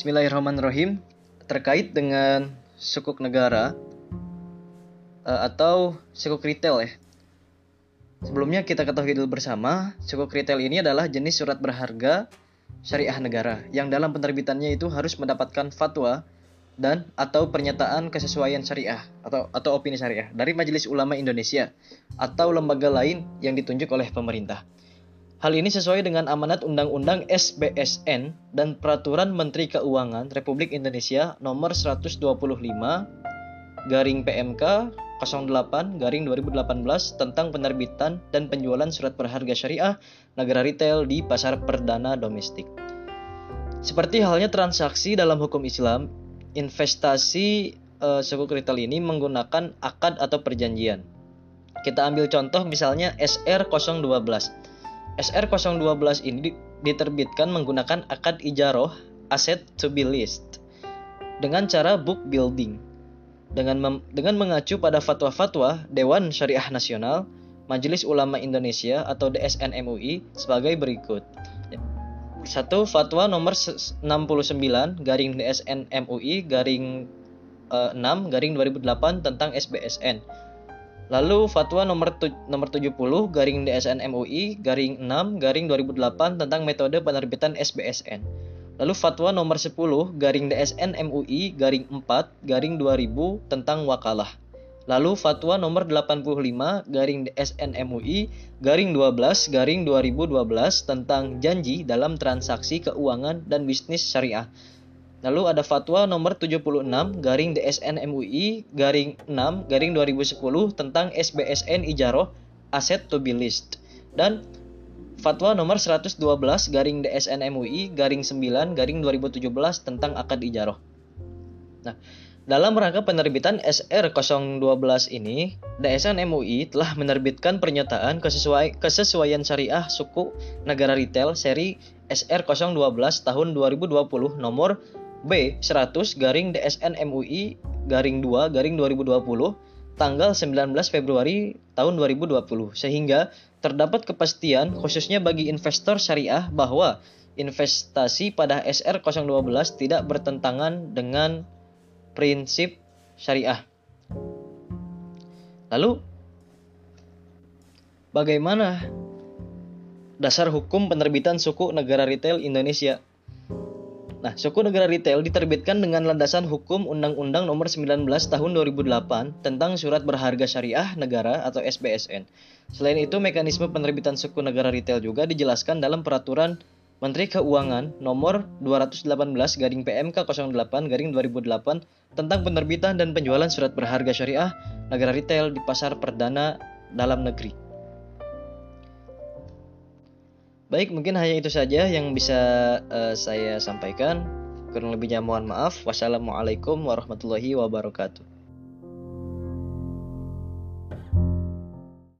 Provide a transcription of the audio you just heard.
Bismillahirrahmanirrahim. Terkait dengan sukuk negara uh, atau sukuk retail ya. Sebelumnya kita ketahui dulu bersama, sukuk retail ini adalah jenis surat berharga syariah negara yang dalam penerbitannya itu harus mendapatkan fatwa dan atau pernyataan kesesuaian syariah atau atau opini syariah dari Majelis Ulama Indonesia atau lembaga lain yang ditunjuk oleh pemerintah. Hal ini sesuai dengan amanat Undang-Undang SBSN dan Peraturan Menteri Keuangan Republik Indonesia Nomor 125 garing PMK 08 garing 2018 tentang penerbitan dan penjualan surat berharga syariah negara retail di pasar perdana domestik. Seperti halnya transaksi dalam hukum Islam, investasi uh, sukuk retail ini menggunakan akad atau perjanjian. Kita ambil contoh misalnya SR012 SR012 ini diterbitkan menggunakan akad ijaroh aset to be list dengan cara book building dengan dengan mengacu pada fatwa-fatwa Dewan Syariah Nasional Majelis Ulama Indonesia atau DSN MUI sebagai berikut. Satu fatwa nomor 69 garing DSN MUI garing uh, eh, 6 garing 2008 tentang SBSN Lalu fatwa nomor tu, nomor 70 garing DSN MUI garing 6 garing 2008 tentang metode penerbitan SBSN. Lalu fatwa nomor 10 garing DSN MUI garing 4 garing 2000 tentang wakalah. Lalu fatwa nomor 85 garing DSN MUI garing 12 garing 2012 tentang janji dalam transaksi keuangan dan bisnis syariah Lalu ada fatwa nomor 76 garing DSN MUI garing 6 garing 2010 tentang SBSN Ijaroh Aset to be List dan fatwa nomor 112 garing DSN MUI garing 9 garing 2017 tentang akad ijaroh. Nah, dalam rangka penerbitan SR012 ini, DSN MUI telah menerbitkan pernyataan kesesuai, kesesuaian syariah suku negara retail seri SR012 tahun 2020 nomor B 100 garing DSN MUI garing 2 garing 2020 tanggal 19 Februari tahun 2020 sehingga terdapat kepastian khususnya bagi investor syariah bahwa investasi pada SR012 tidak bertentangan dengan prinsip syariah. Lalu bagaimana dasar hukum penerbitan suku negara retail Indonesia? Nah, suku negara retail diterbitkan dengan landasan hukum Undang-Undang Nomor 19 Tahun 2008 tentang Surat Berharga Syariah Negara atau SBSN. Selain itu, mekanisme penerbitan suku negara retail juga dijelaskan dalam Peraturan Menteri Keuangan Nomor 218 garing PMK 08 garing 2008 tentang penerbitan dan penjualan surat berharga syariah negara retail di pasar perdana dalam negeri. Baik, mungkin hanya itu saja yang bisa uh, saya sampaikan. Kurang lebihnya mohon maaf. Wassalamualaikum warahmatullahi wabarakatuh.